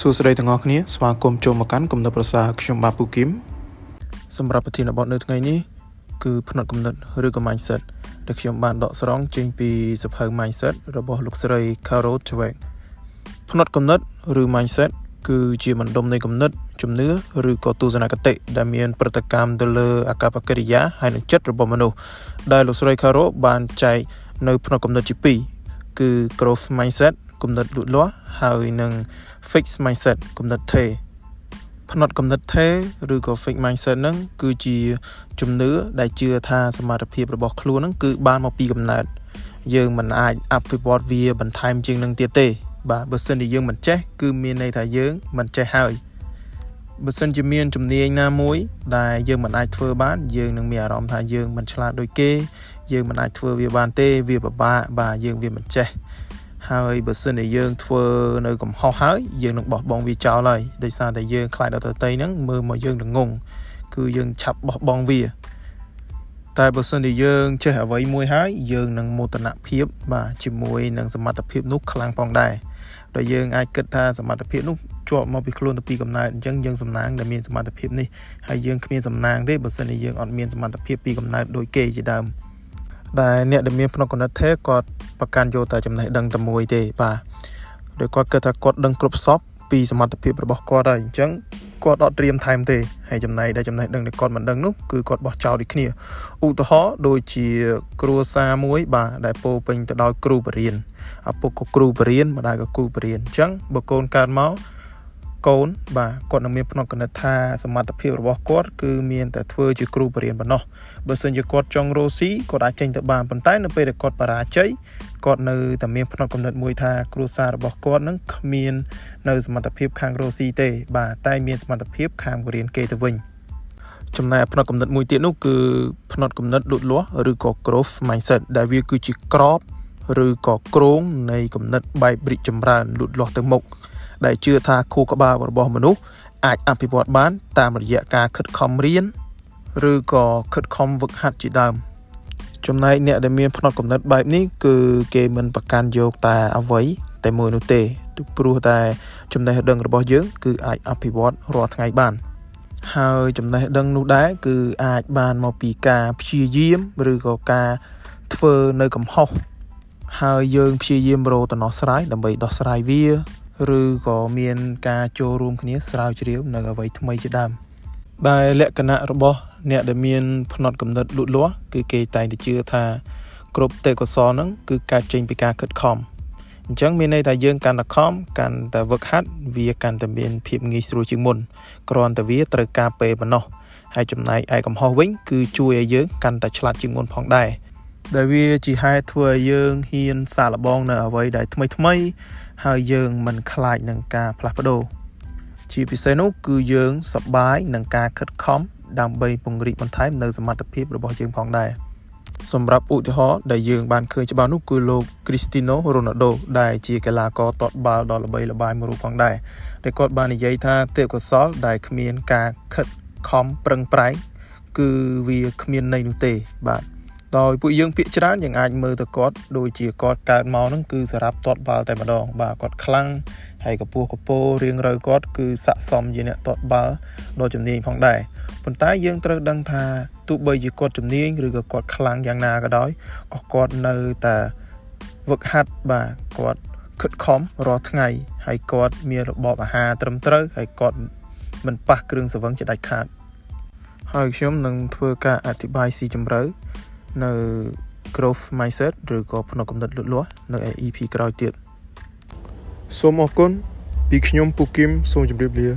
សួស្តីទាំងអស់គ្នាស្វាគមន៍ចូលមកកាន់គំនិតប្រសាខ្ញុំបាទពូគឹមសម្រាប់ប្រធានបទនៅថ្ងៃនេះគឺផ្នែកគំនិតឬក៏ mindset ដែលខ្ញុំបានដកស្រង់ចេញពីសភៅ mindset របស់លោកស្រី Carol Dweck ផ្នែកគំនិតឬ mindset គឺជាបណ្ដុំនៃគំនិតជំនឿឬក៏ទស្សនគតិដែលមានប្រតិកម្មទៅលើអាកប្បកិរិយាហើយនិងចិត្តរបស់មនុស្សដែលលោកស្រី Carol បានចែកនៅផ្នែកគំនិតជាពីរគឺ growth mindset គំនិតលូតលាស់ហើយនឹង fix mindset គំនិតថេផ្នត់គំនិតថេឬក៏ fix mindset ហ្នឹងគឺជាជំនឿដែលជឿថាសមត្ថភាពរបស់ខ្លួនហ្នឹងគឺបានមកពីកំណើតយើងមិនអាចអភិវឌ្ឍវាបន្ថែមជាងនឹងទៀតទេបាទបើសិនជាយើងមិនចេះគឺមានន័យថាយើងមិនចេះហើយបើសិនជាមានជំនាញណាមួយដែលយើងមិនអាចធ្វើបានយើងនឹងមានអារម្មណ៍ថាយើងមិនឆ្លាតដូចគេ យើងមិនអាចធ្វើវាបានទេវាពិបាកបាទយើងវាមិនចេះ ហើយបើសិនជាយើងធ្វើនៅកំហុសហើយយើងនឹងបោះបង់វាចោលហើយដោយសារតែយើងខ្លាចដល់ទៅតីហ្នឹងមើលមកយើងល្ងងគឺយើងឆាប់បោះបង់វាតែបើសិនជាយើងចេះអ្វីមួយហើយយើងនឹងមោទនភាពបាទជាមួយនឹងសមត្ថភាពនោះខ្លាំងផងដែរដោយយើងអាចគិតថាសមត្ថភាពនោះជាប់មកពីខ្លួនទៅពីកំណើតអញ្ចឹងយើងសំណាងដែលមានសមត្ថភាពនេះហើយយើងគ្មានសំណាងទេបើសិនជាយើងអត់មានសមត្ថភាពពីកំណើតដូចគេជាដើម ដែលអ្នកដែលមានភ្នក់កណិតទេគាត់ប្រកាន់យកតែចំណេះដឹងតែមួយទេបាទដោយគាត់គិតថាគាត់ដឹងគ្រប់សពពីសមត្ថភាពរបស់គាត់ហើយអញ្ចឹងគាត់អត់ត្រៀមថែមទេហើយចំណែកដែលចំណេះដឹងដែលគាត់មិនដឹងនោះគឺគាត់បោះចោលដូចគ្នាឧទាហរណ៍ដូចជាគ្រួសារមួយ បាទដែលពោពេញទៅដោយគ្រូបរិញ្ញាឪពុកក៏គ្រូបរិញ្ញាម្ដាយក៏គ្រូបរិញ្ញាអញ្ចឹងបើកូនកើតមក កូនបាទគាត់នឹងមានផ្នត់គណិតថាសមត្ថភាពរបស់គាត់គឺមានតែធ្វើជាគ្រូបរិញ្ញាប៉ុណ្ណោះបើសិនជាគាត់ចង់រស់ស៊ីគាត់អាចចេញទៅបានប៉ុន្តែនៅពេលដែលគាត់បរាជ័យគាត់នៅតែមានផ្នត់គំនិតមួយថាគ្រួសាររបស់គាត់នឹងគ្មាននៅសមត្ថភាពខាងរស់ស៊ីទេបាទតែមានសមត្ថភាពខាងបរិញ្ញាគេទៅវិញចំណែកផ្នត់គំនិតមួយទៀតនោះគឺផ្នត់គំនិតលូតលាស់ឬក៏ growth mindset ដែលវាគឺជាក្រប ឬក៏គ្រោងនៃគំនិតបែបរីកចម្រើនលូតលាស់ទៅមុខ ដែលជឿថាខួរក្បាលរបស់មនុស្សអាចអភិវឌ្ឍបាន តាមរយៈការខិតខំរៀនឬក៏ខិតខំវឹកហាត់ជាដើមចំណែកអ្នកដែលមានផ្នត់កំណត់បែបនេះគឺគេមិនប្រកាន់យកតែអ្វីតែមួយនោះទេទព្រោះតែចំណេះដឹងរបស់យើង គឺអាចអភិវឌ្ឍរាល់ថ្ងៃបាន ហើយចំណេះដឹងនោះដែរគឺអាចបានមកពីការព្យាយាមឬក៏ការធ្វើនៅកំហុសហើយយើងព្យាយាមរកដំណោះស្រាយដើម្បីដោះស្រាយវា ឬក៏មានការចូលរួមគ្នាស្រាវជ្រាវនៅអ្វីថ្មីជាដើមដែលលក្ខណៈរបស់អ្នកដែលមានផ្នត់កំណត់លូតលាស់គឺគេតែងតែជឿថាគ្រប់ទេពកោសលហ្នឹងគឺកើតចេញពីការខិតខំអញ្ចឹងមានន័យថាយើងកាន់តែខំកាន់តែវឹកហាត់វាកាន់តែមានភាពងាយស្រួលជាងមុនគ្រាន់តែវាត្រូវការពេលប៉ុណ្ណោះហើយចំណែកឯកំហុសវិញគឺជួយឲ្យយើងកាន់តែឆ្លាតជាងមុនផងដែរដែលវាជាហេតុធ្វើឲ្យយើងហ៊ានសាកល្បងនៅអ្វីដែលថ្មីថ្មី ហើយយើងមិនខ្លាចនឹងការផ្លាស់ប្ដូរជាពិសេសនោះគឺយើងសប្បាយនឹងការខិតខំដើម្បីពង្រីកបន្ថែមនៅសមត្ថភាពរបស់យើងផងដែរសម្រាប់ឧទាហរណ៍ដែលយើងបានឃើញច្បាស់នោះគឺលោក Cristiano Ronaldo ដែលជាកីឡាករទាត់បាល់ដ៏ល្បីល្បាញមួយរូបផងដែរដែលគាត់បាននិយាយថាទេពកោសលដែលគ្មានការខិតខំប្រឹងប្រែងគឺវាគ្មានន័យនោះទេបាទ ដោយពួកយើងភាកច្រើនយើងអាចមើលទៅគាត់ដូចជាគាត់កើតមកហ្នឹងគឺសម្រាប់ទាត់បាល់តែម្ដង បាទគាត់ខ្លាំងហើយកពស់កពោរៀងរូវគាត់គឺស័កសមជាអ្នកទាត់បាល់ដ៏ជំនាញផងដែរប៉ុន្តែយើងត្រូវដឹងថាទោះបីជាគាត់ជំនាញឬក៏គាត់ខ្លាំងយ៉ាងណាក៏ដោយក៏គាត់នៅតែវឹកហាត់បាទគាត់ខិតខំរាល់ថ្ងៃហើយគាត់មានរបបអាហារត្រឹមត្រូវហើយគាត់មិនប៉ះគ្រឿងសង្វឹងជាដាច់ខាតហើយខ្ញុំនឹងធ្វើការអធិប្បាយស៊ីជម្រៅ នៅ growth mindset ឬក៏ផ្នែកកំណត់លូតលាស់នៅ EP ក្រោយទៀតសូមអរគុណពីខ្ញុំពូគឹមសូមជម្រាបលា